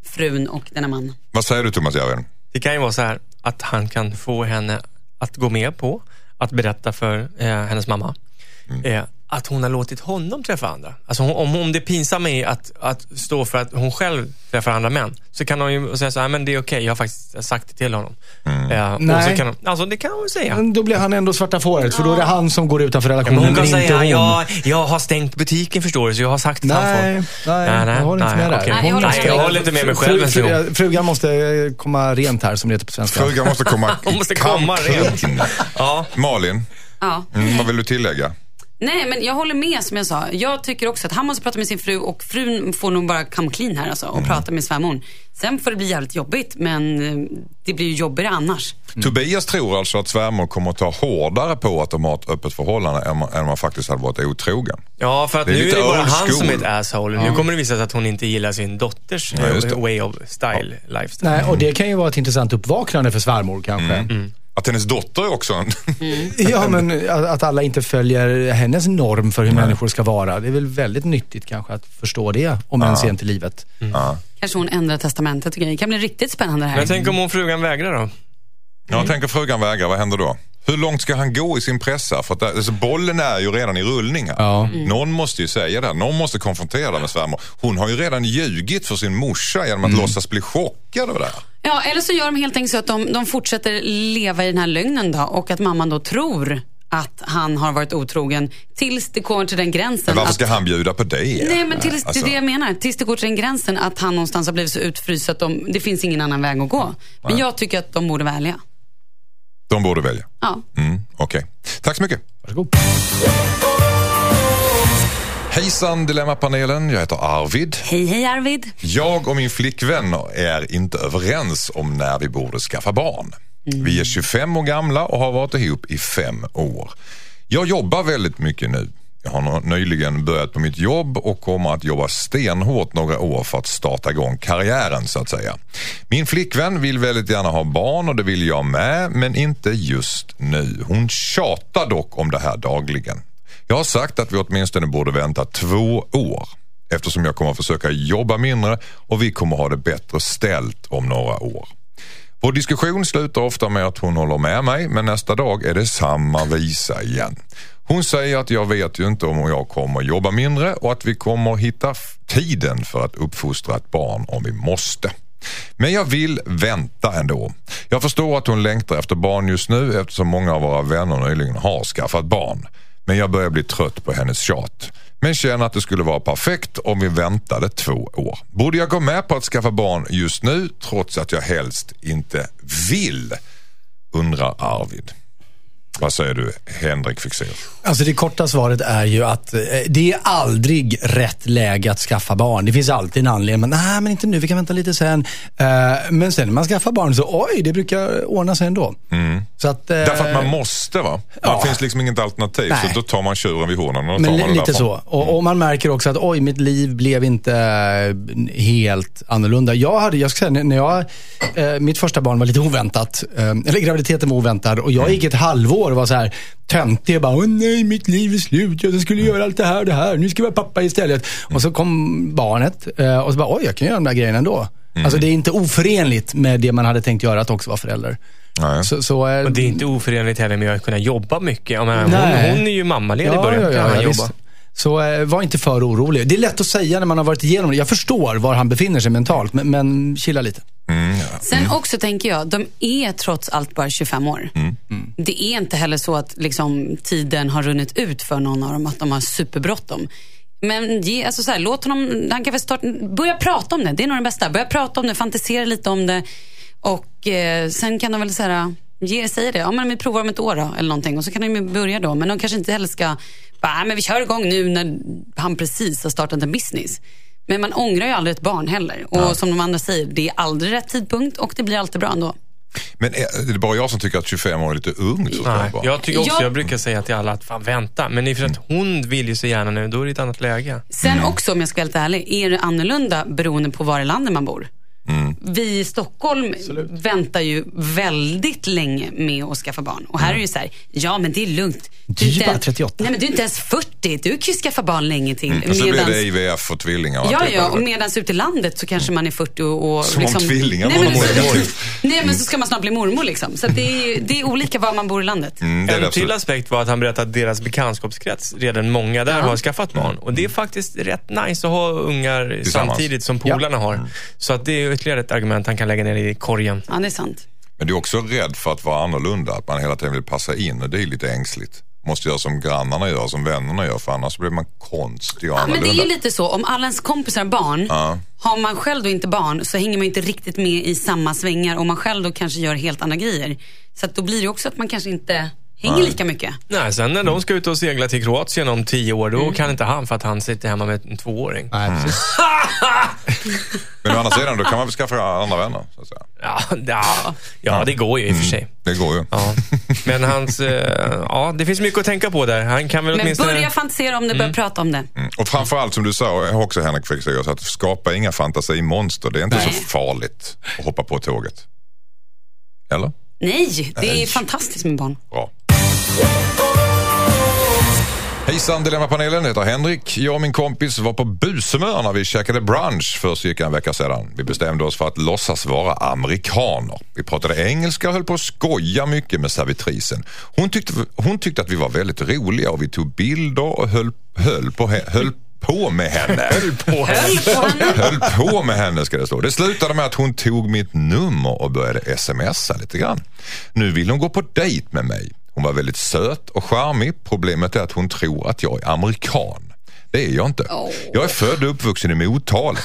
D: frun och denna man.
B: Vad säger du Thomas Järvheden?
C: Det kan ju vara så här att han kan få henne att gå med på att berätta för eh, hennes mamma eh, att hon har låtit honom träffa andra. Alltså hon, om, om det pinsamma är att, att stå för att hon själv träffar andra män så kan hon ju säga så här, men det är okej, jag har faktiskt sagt det till honom. Eh, och
E: Nej.
C: så kan hon, alltså det kan hon säga.
E: Men då blir han ändå svarta fåret, för då är det han som går utanför
C: Ja,
E: relationen,
C: men hon kan
E: men inte
C: säga,
E: hon.
C: jag, jag har stängt butiken förstår du, så jag har sagt till
E: Nej,
C: folk.
E: nej, jag håller inte med där.
D: Nej, jag håller
C: Nej,
D: inte
C: jag
D: med.
C: håller inte med mig
E: Fru-
C: själv en gång.
E: fru- Frugan måste eh, komma rent här, som det heter på svenska.
B: Frugan måste komma
C: Hon måste komma rent. Ja.
B: Malin,
D: Ja.
B: mm, vad vill du tillägga?
D: Nej, men jag håller med som jag sa. Jag tycker också att han måste prata med sin fru och frun får nog bara come clean här alltså och prata med svärmor. Sen får det bli jävligt jobbigt, men eh, det blir ju jobbigare annars.
B: Tobias tror alltså att svärmor kommer att ta hårdare på att de har ett öppet förhållande än man, än man faktiskt hade varit otrogen.
C: Ja, för att
B: Det är
C: nu är det bara han som är ett asshole. Nu kommer det visa sig att hon inte gillar sin dotters
B: Ja,
C: eh, way of style, lifestyle.
E: Nej, och det kan ju vara ett intressant uppvaknande för svärmor kanske.
B: Mm. Att hennes dotter är också en...
E: Ja, men att alla inte följer hennes norm för hur människor ska vara. Det är väl väldigt nyttigt kanske att förstå det, om än sent i livet.
B: ja.
D: Kanske hon ändrar testamentet och grejer. Det kan bli riktigt spännande det här.
C: Men tänk om hon frugan vägrar då?
B: Jag tänker frugan vägrar, vad händer då? Hur långt ska han gå i sin pressa? För att det, alltså, bollen är ju redan i rullning här.
E: Ja.
B: Någon måste ju säga det. här. Någon måste konfrontera det med svärmor. Hon har ju redan ljugit för sin morsa genom att låtsas bli chockad över det här.
D: Ja, eller så gör de helt enkelt så att de, de fortsätter leva i den här lögnen då och att mamman då tror att han har varit otrogen tills det kommer till den gränsen.
B: Men varför
D: att,
B: ska han bjuda på det?
D: Nej, men tills,
B: Alltså,
D: det är det jag menar. Tills det går till den gränsen att han någonstans har blivit så utfryst att de, det finns ingen annan väg att gå. Men jag tycker att de borde välja.
B: De borde välja.
D: Ja.
B: Mm, Okej. Tack så mycket.
E: Varsågod.
B: Hejsan Dilemmapanelen, jag heter Arvid.
D: Hej, hej Arvid.
B: Jag och min flickvän är inte överens om när vi borde skaffa barn. Vi är 25 år gamla och har varit ihop i fem år. Jag jobbar väldigt mycket nu. Jag har nyligen börjat på mitt jobb och kommer att jobba stenhårt några år för att starta igång karriären så att säga. Min flickvän vill väldigt gärna ha barn och det vill jag med, men inte just nu. Hon tjatar dock om det här dagligen. Jag har sagt att vi åtminstone borde vänta två år eftersom jag kommer att försöka jobba mindre och vi kommer ha det bättre ställt om några år. Vår diskussion slutar ofta med att hon håller med mig men nästa dag är det samma visa igen. Hon säger att jag vet ju inte om jag kommer jobba mindre och att vi kommer hitta tiden för att uppfostra ett barn om vi måste. Men jag vill vänta ändå. Jag förstår att hon längtar efter barn just nu eftersom många av våra vänner nyligen har skaffat barn. Men jag börjar bli trött på hennes tjat. Men känner att det skulle vara perfekt om vi väntade två år. Borde jag gå med på att skaffa barn just nu trots att jag helst inte vill? Undrar Arvid. Vad säger du Henrik Fexeus?
E: Alltså det korta svaret är ju att eh, det är aldrig rätt läge att skaffa barn. Det finns alltid en anledning, men nej, men inte nu, vi kan vänta lite sen. Eh, men sen när man skaffar barn så, oj, det brukar ordna sig ändå. Så att, eh,
B: Därför att man måste va? Det
E: ja.
B: finns liksom inget alternativ
E: Nej.
B: så då tar man tjuren vid hornen och
E: Men
B: tar man
E: lite så. Och, och man märker också att oj, mitt liv blev inte helt annorlunda. Jag hade, jag ska säga, när- jag, mitt första barn var lite oväntat. Eller graviditeten var oväntad. Och jag gick ett halvår och var så här töntig och bara, åh nej, mitt liv är slut. Jag skulle göra allt det här och det här. Nu ska jag vara pappa istället. Och så kom barnet eh, och så bara, oj, jag kan göra de där grejerna ändå. Alltså det är inte oförenligt med det man hade tänkt göra att också vara förälder.
B: Nej.
E: Så, så, eh,
C: Och det är inte oförenligt heller med att kunna jobba mycket. Menar, hon, hon är ju mammaledig i början. kan han jobba.
E: visst. Så eh, var inte för orolig. Det är lätt att säga när man har varit igenom det. Jag förstår var han befinner sig mentalt, men, men chilla lite.
D: Sen också tänker jag, de är trots allt bara 25 år. Det är inte heller så att liksom, tiden har runnit ut för någon av dem, att de har superbråttom. Men ge, alltså så här, låt honom, han kan väl starta, börja prata om det. Det är nog det bästa. Börja prata om det, fantisera lite om det. Och eh, sen kan de väl säga, ge, säga det. Ja, men vi provar om ett år då, eller någonting. Och så kan de ju börja då. Men de kanske inte heller ska, bara, "Nej, men vi kör igång nu när han precis har startat en business. Men man ångrar ju aldrig ett barn heller. Och som de andra säger, det är aldrig rätt tidpunkt och det blir alltid bra ändå.
B: Men är är det bara jag som tycker att 25 år är lite ungt?
C: Nej, jag tycker också,
D: Jag-
C: jag brukar säga till alla att fan vänta. Men i för att hon vill ju så gärna nu, då är det ett annat läge.
D: Sen också, om jag ska vara helt ärlig, är det annorlunda beroende på var i landet man bor. Vi i Stockholm väntar ju väldigt länge med att skaffa barn. Och här är det ju så här, ja men det är lugnt.
E: Du är
D: inte
E: bara
D: ens-
E: 38.
D: Nej men du är inte ens 40, du kan ju skaffa barn länge till.
B: Och så blir det IVF och tvillingar och
D: Ja,
B: allt
D: ja, och medans ute i landet så kanske man är 40 och... och
B: Som om tvillingar
D: nej, men,
B: mormor.
D: nej, men så ska man snart bli mormor liksom. Så det, är, det är olika var man bor i landet.
B: Mm, det är det
C: En till
B: absolut.
C: aspekt var att han berättade att deras bekantskapskrets, redan många där har skaffat barn. Och det är faktiskt rätt nice att ha ungar samtidigt som polarna har. Så att det är ytterligare ett argument han kan lägga ner i korgen.
D: Ja, det är sant.
B: Men du är också rädd för att vara annorlunda, att man hela tiden vill passa in och det är lite ängsligt. Måste göra som grannarna gör, som vännerna gör, för annars blir man konstig och
D: Ja, men det är
B: annorlunda.
D: ju lite så, om alla ens kompisar har barn,
B: Ja.
D: har man själv då inte barn så hänger man inte riktigt med i samma svängar och man själv då kanske gör helt andra grejer. Så att då blir det också att man kanske inte hänger lika mycket.
C: Nej, sen när de ska ut och segla till Kroatien om tio år,
D: Mm.
C: då kan inte han för att han sitter hemma med en tvååring.
E: Nej, precis.
B: Men å andra sidan, då kan man väl skaffa andra vänner. Så att säga.
C: Ja, ja, ja, det går ju i och för sig.
B: Det går ju.
C: Ja. Men hans, eh, ja, det finns mycket att tänka på där. Han kan väl
D: Men
C: åtminstone...
D: börja fantisera om det, börja prata om det.
B: Mm. Och framförallt som du sa också Henrik Fexeus, att skapa inga fantasimonster. Det är inte
D: Nej.
B: så farligt att hoppa på tåget. Eller?
D: Nej, det är
B: Nej.
D: fantastiskt med barn.
B: Bra. Hejsan Dilemmapanelen, jag heter Henrik. Jag och min kompis var på bushumör när vi käkade brunch för cirka en vecka sedan. Vi bestämde oss för att låtsas vara amerikaner. Vi pratade engelska och höll på att skoja mycket med servitrisen. Hon tyckte, hon tyckte att vi var väldigt roliga och vi tog bilder och höll, höll, på, höll på med henne.
D: Höll på henne.
B: höll på med henne ska det stå. Det slutade med att hon tog mitt nummer och började smsa lite grann. Nu vill hon gå på dejt med mig. Hon var väldigt söt och charmig. Problemet är att hon tror att jag är amerikan. Det är jag inte. Jag är född och uppvuxen i Motala.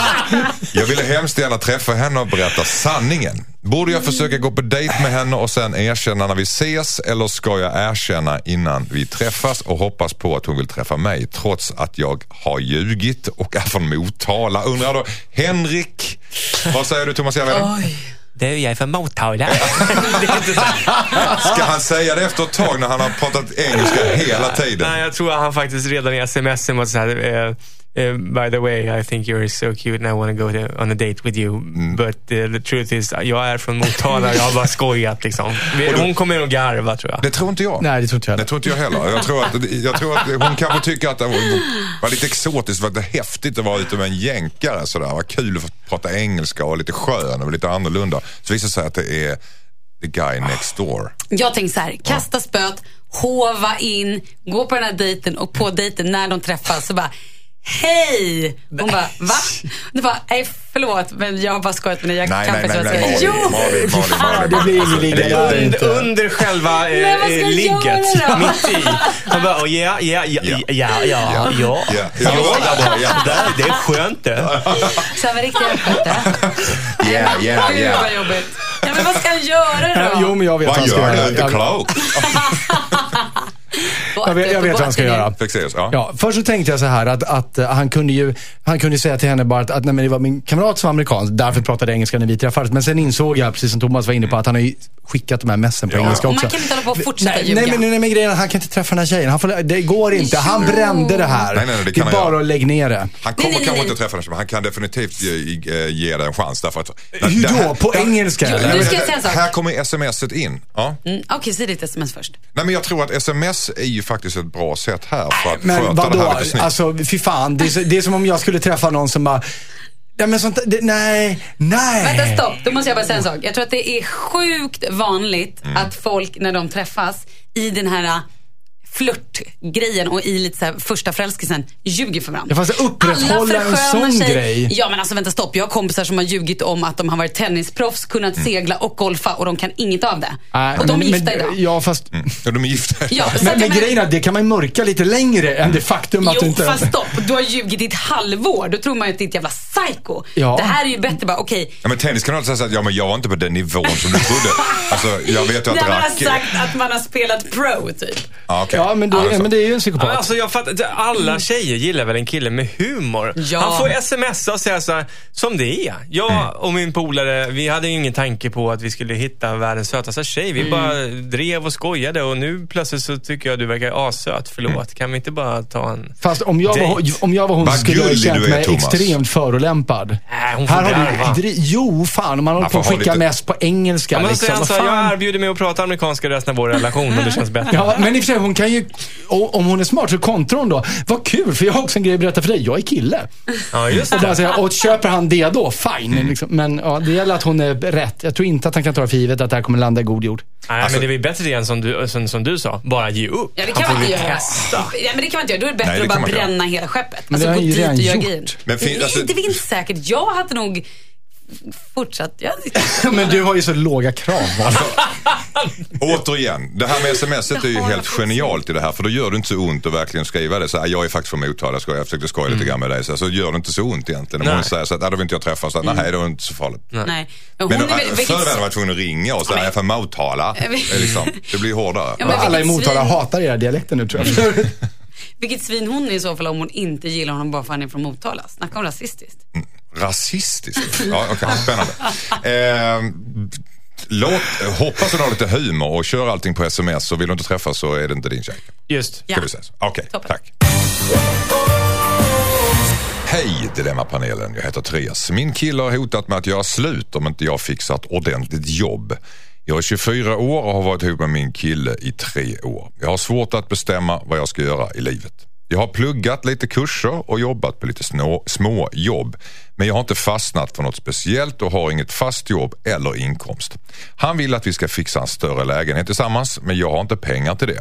B: Jag ville hemskt gärna träffa henne och berätta sanningen. Borde jag försöka gå på dejt med henne och sen erkänna när vi ses eller ska jag erkänna innan vi träffas och hoppas på att hon vill träffa mig trots att jag har ljugit och är från Motala? Undrar då Henrik, vad säger du Thomas Järvheden?
C: Du, jag är från Motala.
B: Ska han säga det efter ett tag när han har pratat engelska hela tiden?
C: Nej, jag tror att han faktiskt redan i sms var så eh, by the way, I think you're so cute and I want to go to, on a date with you.
B: Mm.
C: But eh, the truth is, jag är från Motala, jag har bara skojat liksom. Hon kommer nog garva tror jag.
B: Det tror inte jag.
E: Nej, det tror inte jag
B: Det
E: heller.
B: tror inte jag heller. Jag tror att, jag tror att hon kanske tycker att det var, var lite exotiskt, var lite häftigt att vara ute med en jänkare. Sådär. Vad kul att få prata engelska och lite skön och lite annorlunda. Så visar det sig att det är the guy next door.
D: Jag tänkte så här, kasta spöet, hova in, gå på den här dejten och på dejten när de träffas så bara Hej! Hon bara, va? Du bara, nej förlåt men jag har bara skojat med dig. Jag
B: Nej,
D: kan
B: nej, nej, nej,
D: skojad."
B: Malin,
D: Jo!
B: Malin, Malin, Malin.
E: Det blir ingen ligga där
C: Under,
E: inte.
C: under själva eh,
D: vad
C: eh, ligget, mitt i. Han bara, oh, ja, ja, ja, ja, ja, ja, ja,
B: Ja, ja, ja, ja.
C: Det, det är skönt det.
D: Så här var riktigt öppet.
B: Ja, ja,
D: Gud
B: ja.
D: vad jobbigt. Ja, men vad ska jag göra då?
E: Jo, men jag vet vad
B: Vad
E: han ska
B: gör
E: göra.
B: du? The
E: Jag,
B: cloak?
E: jag vet, jag vet vad han ska göra.
B: Fexeus, ja.
E: Ja, först så tänkte jag så här att, att eh, han kunde ju han kunde säga till henne bara att, att nej, men det var min kamrat som var amerikansk, därför pratade jag engelska när vi träffades. Men sen insåg jag, precis som Thomas var inne på, att han har ju skickat de här messen på
B: Ja.
E: engelska också.
D: man kan inte hålla på och fortsätta
E: nej,
D: ljuga.
E: nej, men, nej, men grejen är att han kan inte träffa den här tjejen. Han får, det går inte. Han brände det här.
B: Nej, nej, nej, det
E: det
B: kan
E: är bara
B: göra.
E: att lägga ner det.
B: Han kommer
D: nej, nej,
B: kanske inte träffa henne, men han kan definitivt ge, ge, dig en chans. Därför att,
E: Hur
B: det här-
E: då? På engelska?
D: Jo, nu ska jag säga en sak.
B: Här kommer smset in. Ja.
D: Mm, Okej, säg ditt sms först.
B: Nej, men jag tror att sms är ju faktiskt ett bra sätt här för att
E: Men
B: sköta det
E: vadå?
B: här lite snyggt.
E: Alltså, fy fan. Det är, så, det är som om jag skulle träffa någon som bara... Ja, men sånt, det, nej, nej.
D: Vänta stopp, då måste jag bara säga en sak. Jag tror att det är sjukt vanligt
B: Mm.
D: att folk när de träffas i den här flörtgrejen och i lite så här första förälskelsen ljuger för varandra.
E: Ja, fast upprätthålla
D: Alla
E: en sån
D: sig.
E: grej.
D: Ja men alltså vänta stopp. Jag har kompisar som har ljugit om att de har varit tennisproffs, kunnat
B: Mm.
D: segla och golfa och de kan inget av det.
E: Nej,
D: och de är
E: men-
D: gifta
E: men,
D: idag.
E: Ja, fast...
B: Ja, de är gifta.
D: Ja, så
E: Men, men grejen är att det kan man ju mörka lite längre än det faktum att du
D: Jo,
E: inte...
D: fast stopp. Du har ljugit i ett halvår. Då tror man ju att det är ett jävla psycho.
E: Ja.
D: Det här är ju bättre bara, okej.
B: Ja, men tennis kan du alltid säga att ja, men jag var inte på den nivån som du trodde. Alltså, jag vet ju att
D: När man har sagt att man har spelat pro, typ.
B: Ja, okej.
E: Ja, men det,
B: Alltså.
E: men det är ju en psykopat.
C: Alltså jag fattar, alla tjejer gillar väl en kille med humor.
D: Ja.
C: Han får smsa och säga så här, som det är. Jag och min polare, vi hade ju ingen tanke på att vi skulle hitta världens sötaste tjej. Vi bara drev och skojade och nu plötsligt så tycker jag du verkar assöt. Förlåt, kan vi inte bara ta en...
E: Fast om jag, var,
C: Date.
E: om jag var hon så skulle jag känt
B: du
E: mig
B: Thomas.
E: extremt förolämpad.
C: Nej, hon får
E: Här har du, dri- jo, fan. Man håller på att skicka
B: lite-
E: mest på engelska.
C: Ja, men
E: liksom.
C: så jag erbjuder mig att prata amerikanska resten av vår relation om det känns bättre.
E: Ja, men i och för sig, hon kan ju, o- om hon är smart så kontrar hon då. Vad kul, för jag har också en grej att berätta för dig. Jag är kille.
C: Ja, just
E: Och,
C: det.
E: säga, och köper han det då, fine. Liksom. Men ja, det gäller att hon är rätt. Jag tror inte att han kan ta det för givet att det här kommer landa i god jord.
C: Nej, men det är bättre igen som du, som, som du sa, bara ge upp.
D: Ja, det
C: Han
D: kan man inte göra. Ja, men det kan man inte göra. Då är det bättre
B: Nej, det
D: att
B: kan
D: bara bränna hela skeppet.
E: Men det
D: alltså
E: har
D: gå
E: han ju
D: dit och
E: redan gjort.
B: Men fin- alltså-
D: det inte säkert. Jag hade nog fortsatt. Jag,
E: Men du har ju så låga krav.
B: Återigen, det här med smset är ju helt genialt i det här. För då gör det inte så ont att verkligen skriva det. Så här, jag är faktiskt från Motala, jag försökte skoja lite grann med dig. Så, här, så gör det inte så ont egentligen. Om
C: Nej.
B: hon säger så att, "Ah, då vill inte jag träffas. Så, att, Nej, då är det inte så farligt.
D: nej. Men
B: Men förr
D: vilket-
B: i världen var jag tvungen att ringa och säga, jag är från Motala. liksom, det blir hårdare.
D: Ja, men
E: Alla i Motala
D: svin-
E: hatar era dialekter nu tror jag.
D: Vilket svin hon är i så fall om hon inte gillar honom bara för att han är från Motala. Snacka om rasistiskt.
B: Rasistiskt? Ja, okej. Spännande. Eh, låt, hoppas du har lite humor och kör allting på sms. Och vill du inte träffas så är det inte din tjej.
C: Just.
D: Ja.
B: Ska vi säga så? Okej,
D: Toppen.
B: tack. Hej Dilemmapanelen, jag heter Therese. Min kille har hotat med att göra slut om inte jag fixar ett ordentligt jobb. Jag är 24 år och har varit ihop med min kille i tre år. Jag har svårt att bestämma vad jag ska göra i livet. Jag har pluggat lite kurser och jobbat på lite snå, små jobb. Men jag har inte fastnat för något speciellt och har inget fast jobb eller inkomst. Han vill att vi ska fixa en större lägenhet tillsammans men jag har inte pengar till det.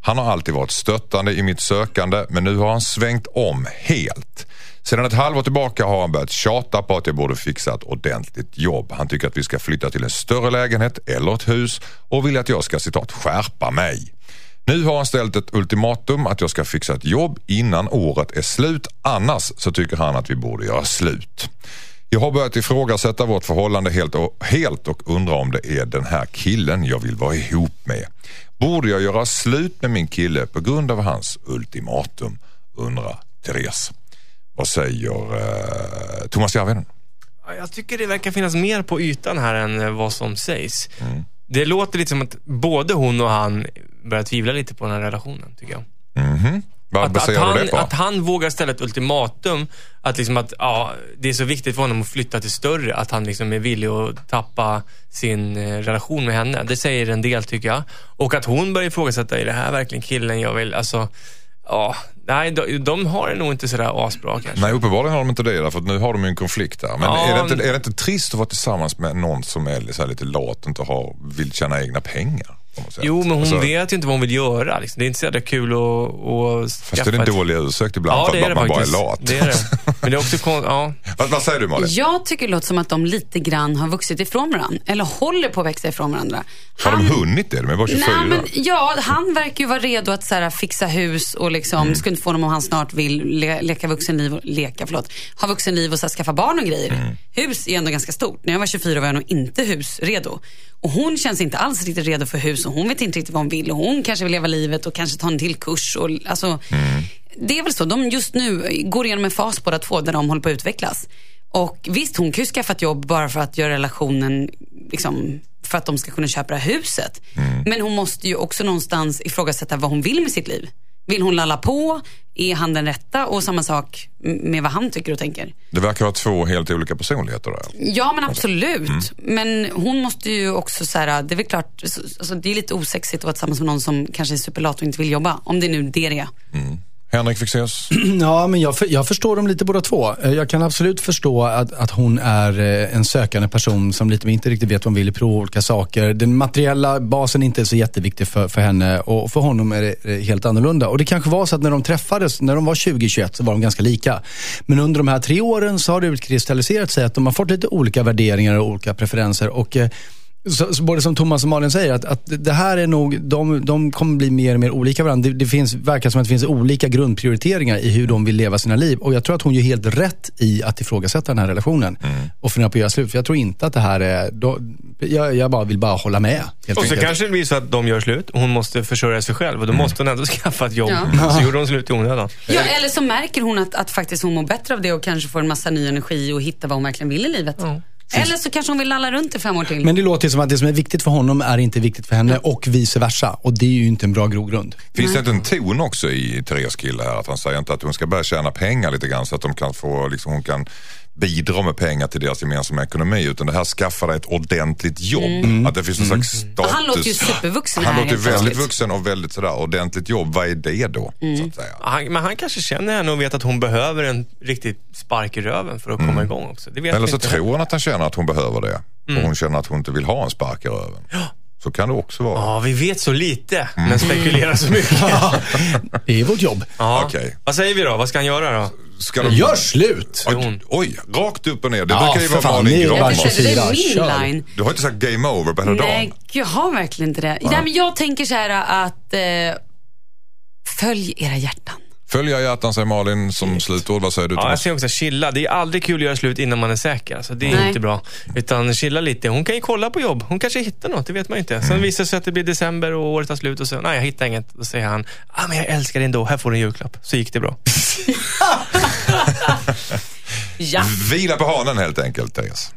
B: Han har alltid varit stöttande i mitt sökande men nu har han svängt om helt. Sedan ett halvår tillbaka har han börjat tjata på att jag borde fixa ett ordentligt jobb. Han tycker att vi ska flytta till en större lägenhet eller ett hus och vill att jag ska citat skärpa mig. Nu har han ställt ett ultimatum att jag ska fixa ett jobb innan året är slut. Annars så tycker han att vi borde göra slut. Jag har börjat ifrågasätta vårt förhållande helt och, helt och undrar om det är den här killen jag vill vara ihop med. Borde jag göra slut med min kille på grund av hans ultimatum? Undrar Therese. Vad säger eh, Thomas Järvheden?
C: Ja, Jag tycker det verkar finnas mer på ytan här än eh, vad som sägs. Det låter lite som att både hon och han börjar tvivla lite på den här relationen, tycker jag.
B: Mhm. Vad
C: Att, att,
B: baserar
C: han,
B: det på?
C: att han vågar ställa ett ultimatum. Att, liksom att ja, det är så viktigt för honom att flytta till större. Att han liksom är villig att tappa sin eh, relation med henne. Det säger en del tycker jag. Och att hon börjar ifrågasätta, är det här verkligen killen jag vill? Alltså, ja, nej, de, de har det nog inte sådär asbra kanske.
B: Nej, uppenbarligen har de inte det, att nu har de ju en konflikt där. Men
C: Ja.
B: är, det inte, är det inte trist att vara tillsammans med någon som är lite lat och inte har, vill tjäna egna pengar? På något sätt?
C: Jo, men hon
B: Alltså,
C: vet ju inte vad hon vill göra. Liksom. Det är inte så jävla kul att, att
B: Fast
C: skaffa
B: det är en
C: ett-
B: dålig ursäkt ibland
C: Ja,
B: för
C: det
B: att
C: är det
B: man bara är
C: faktiskt.
B: lat.
C: Det är det. Men det är också kon- ja.
B: vad, vad säger du Malin?
D: Jag tycker det låter som att de lite grann har vuxit ifrån varandra. Eller håller på att växa ifrån varandra.
B: Har de hunnit det? De är bara 24.
D: Nej, men, ja, han verkar ju vara redo att så här, fixa hus och liksom,
B: Mm.
D: skulle inte få honom om han snart vill le leka vuxenliv, och, leka, förlåt, ha vuxenliv och så här, skaffa barn och grejer.
B: Mm.
D: Hus är ändå ganska stort. När jag var 24 var jag nog inte husredo. Och hon känns inte alls riktigt redo för hus och hon vet inte riktigt vad hon vill och hon kanske vill leva livet och kanske ta en till kurs. Och, alltså,
B: Mm.
D: Det är väl så. De just nu går igenom en fas båda två där de håller på att utvecklas. Och visst, hon kan ju skaffa ett jobb bara för att göra relationen, liksom, för att de ska kunna köpa det här huset. Men hon måste ju också någonstans ifrågasätta vad hon vill med sitt liv. Vill hon lalla på? Är han den rätta? Och samma sak med vad han tycker och tänker.
B: Det verkar vara två helt olika personligheter där.
D: Ja men absolut. Men hon måste ju också så här, det är väl klart, så- alltså, det är lite osexigt att vara tillsammans med någon som kanske är superlat och inte vill jobba. Om det är nu det det är.
B: Henrik Fexeus?
E: Ja, men jag, jag förstår dem lite båda två. Eh, jag kan absolut förstå att, att hon är eh, en sökande person som lite inte riktigt vet vad hon vill, prova olika saker. Den materiella basen är inte så jätteviktig för, för henne och för honom är det helt annorlunda. Och det kanske var så att när de träffades, när de var 20-21, så var de ganska lika. Men under de här tre åren så har det utkristalliserat sig att de har fått lite olika värderingar och olika preferenser. Och, eh, så, så både som Thomas och Malin säger, att, att det här är nog, de, de kommer bli mer och mer olika varandra. Det, det finns, verkar som att det finns olika grundprioriteringar i hur de vill leva sina liv. Och jag tror att hon gör helt rätt i att ifrågasätta den här relationen och fundera på att göra slut. För jag tror inte att det här är, då, jag, jag bara vill bara hålla med. Helt
C: Och så
E: enkelt.
C: kanske det blir så att de gör slut och hon måste försörja sig själv och då måste hon ändå skaffa ett jobb.
D: Ja.
C: Så gjorde hon slut i onödan.
D: Ja, eller så märker hon att, att faktiskt hon mår bättre av det och kanske får en massa ny energi och hittar vad hon verkligen vill i livet. Eller så kanske hon vill lalla runt i fem år till.
E: Men det låter som att det som är viktigt för honom är inte viktigt för henne och vice versa. Och det är ju inte en bra grogrund.
B: Finns det inte en ton också i Therese kille här? Att han säger inte att hon ska börja tjäna pengar lite grann så att de kan få, liksom, hon kan bidra med pengar till deras gemensamma ekonomi. Utan det här skaffa dig ett ordentligt jobb. Att det finns en slags status.
D: Han låter ju supervuxen
B: Han
D: här
B: låter väldigt
D: plötsligt.
B: vuxen och väldigt sådär ordentligt jobb. Vad är det då? Så att säga.
C: Han, men han kanske känner henne och vet att hon behöver en riktig spark i röven för att komma igång också. Det vet
B: Eller så
C: inte.
B: tror han att han känner att hon behöver det. Och hon känner att hon inte vill ha en spark i röven. Så kan det också vara.
C: Ja, vi vet så lite, men spekulerar så mycket.
E: Det är vårt jobb.
C: Ja.
B: Okej.
C: Vad säger vi då? Vad ska han göra då?
B: Ska de...
E: Gör slut!
B: Oj, oj, rakt upp och ner. Det
E: Ja,
B: brukar ju vara
E: fan,
B: Malin
D: försökte, det är min line.
B: Du har inte sagt game over på hela
D: Nej,
B: dagen.
D: jag har verkligen inte det. Nej, men jag tänker så här att eh, följ era hjärtan.
B: Följa hjärtan säger Malin som slutord. Vad säger du
C: Ja, jag
B: Thomas?
C: säger också chilla. Det är aldrig kul att göra slut innan man är säker. Alltså, det är
D: Nej.
C: inte bra. Utan chilla lite. Hon kan ju kolla på jobb. Hon kanske hittar något, det vet man ju inte. Sen visar det sig att det blir december och året tar slut och så, nej jag hittar inget. Då säger han, ah, men jag älskar dig ändå, här får du en julklapp. Så gick det bra.
D: Ja.
B: Vila på hanen helt enkelt, Therese.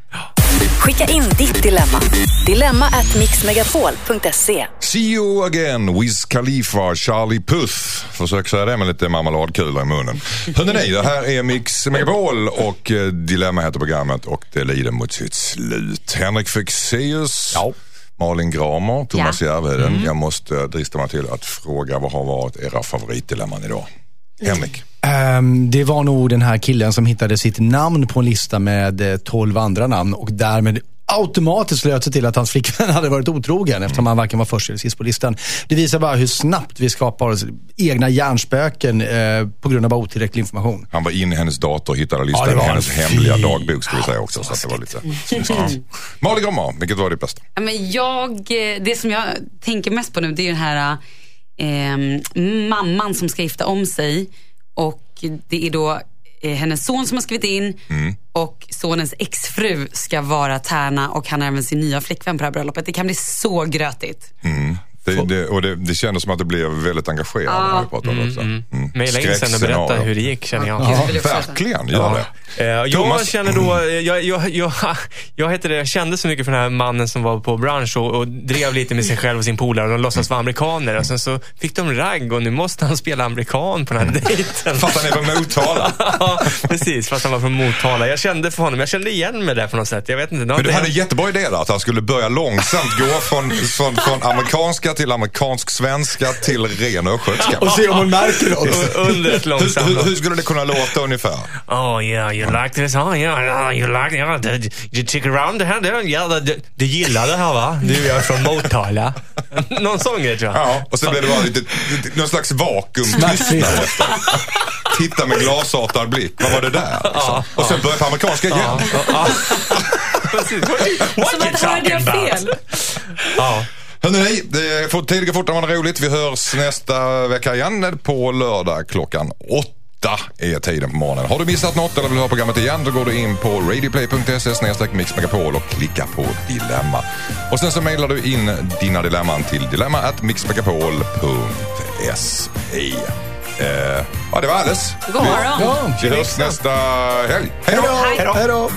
A: Skicka in ditt dilemma. Dilemma at mixmegapol.se.
B: See you again, Wiz Khalifa, Charlie Puth. Försök säga det med lite marmeladkulor i munnen. Hörrni, det här är Mix Megapol och eh, Dilemma heter programmet och det lider mot sitt slut. Henrik Fexeus, Malin Gramer, Thomas Järvheden. Jag måste drista mig till att fråga vad har varit era favoritdilemman idag? Henrik?
E: Ehm, det var nog den här killen som hittade sitt namn på en lista med eh, 12 andra namn och därmed automatiskt slöt sig till att hans flickvän hade varit otrogen eftersom han varken var först eller sist på listan. Det visar bara hur snabbt vi skapar oss egna hjärnspöken eh, på grund av bara otillräcklig information.
B: Han var inne i hennes dator och hittade listan
E: Ja,
B: i hennes
E: en
B: hemliga dagbok ska vi säga också. Så att det var lite... Ja. Malin Gramer, vilket var det bästa?
D: Ja, Men jag, eh, det som jag tänker mest på nu det är den här eh, mamman som ska gifta om sig. Och det är då eh, hennes son som har skrivit in och sonens exfru ska vara tärna och han har även sin nya flickvän på det här bröllopet. Det kan bli så grötigt.
B: Det, det, och det, det kändes som att det blev väldigt engagerande när vi pratade om det också. Mm.
C: Mejla in sen och berätta hur det gick känner jag.
B: Ja,
D: också
B: verkligen. Gör det.
C: Eh, jag
B: Thomas?
C: känner då, eh, jag, jag, jag, jag, heter det, jag kände så mycket för den här mannen som var på brunch och, och drev lite med sig själv och sin polare och de låtsas vara amerikaner. Och sen så fick de ragg och nu måste han spela amerikan på den här dejten.
B: Fast han är från Motala.
C: ja, precis. Fast han var från Motala. Jag kände för honom, jag kände igen mig där på något sätt. Jag vet inte.
B: Men du hade en jättebra idé där, att han skulle börja långsamt gå från, från, från amerikanska till amerikansk-svenska till ren östgötska.
E: Och se om hon märker något.
C: Under ett
B: Hur,
C: långsamt...
B: hur, hur skulle det kunna låta ungefär?
C: Oh yeah, you like this? Oh yeah, you like yeah, the, you check around det här? Det, ja, du, du gillar det här va? Du är från Motala. Någon sån grej tror jag.
B: Ja, och så blev det bara lite, någon slags
E: Smärtfritt.
B: efter. Titta med glasartad blick, vad var det där? Liksom. Och sen börja på amerikanska igen.
C: Ja, ja. Precis. What, what you talking about?
D: fel?
C: Ja.
B: Hörrni, det får går fortare är roligt. Vi hörs nästa vecka igen på lördag klockan åtta är tiden på morgonen. Har du missat något eller vill höra programmet igen då går du in på radioplay.se snedstreck mixmegapol och klickar på dilemma. Och sen så mejlar du in dina dilemman till dilemma at mixmegapol.se. Eh, ja, det var alles.
D: God morgon.
B: Vi hörs nästa helg. Hej då!
E: Hej då!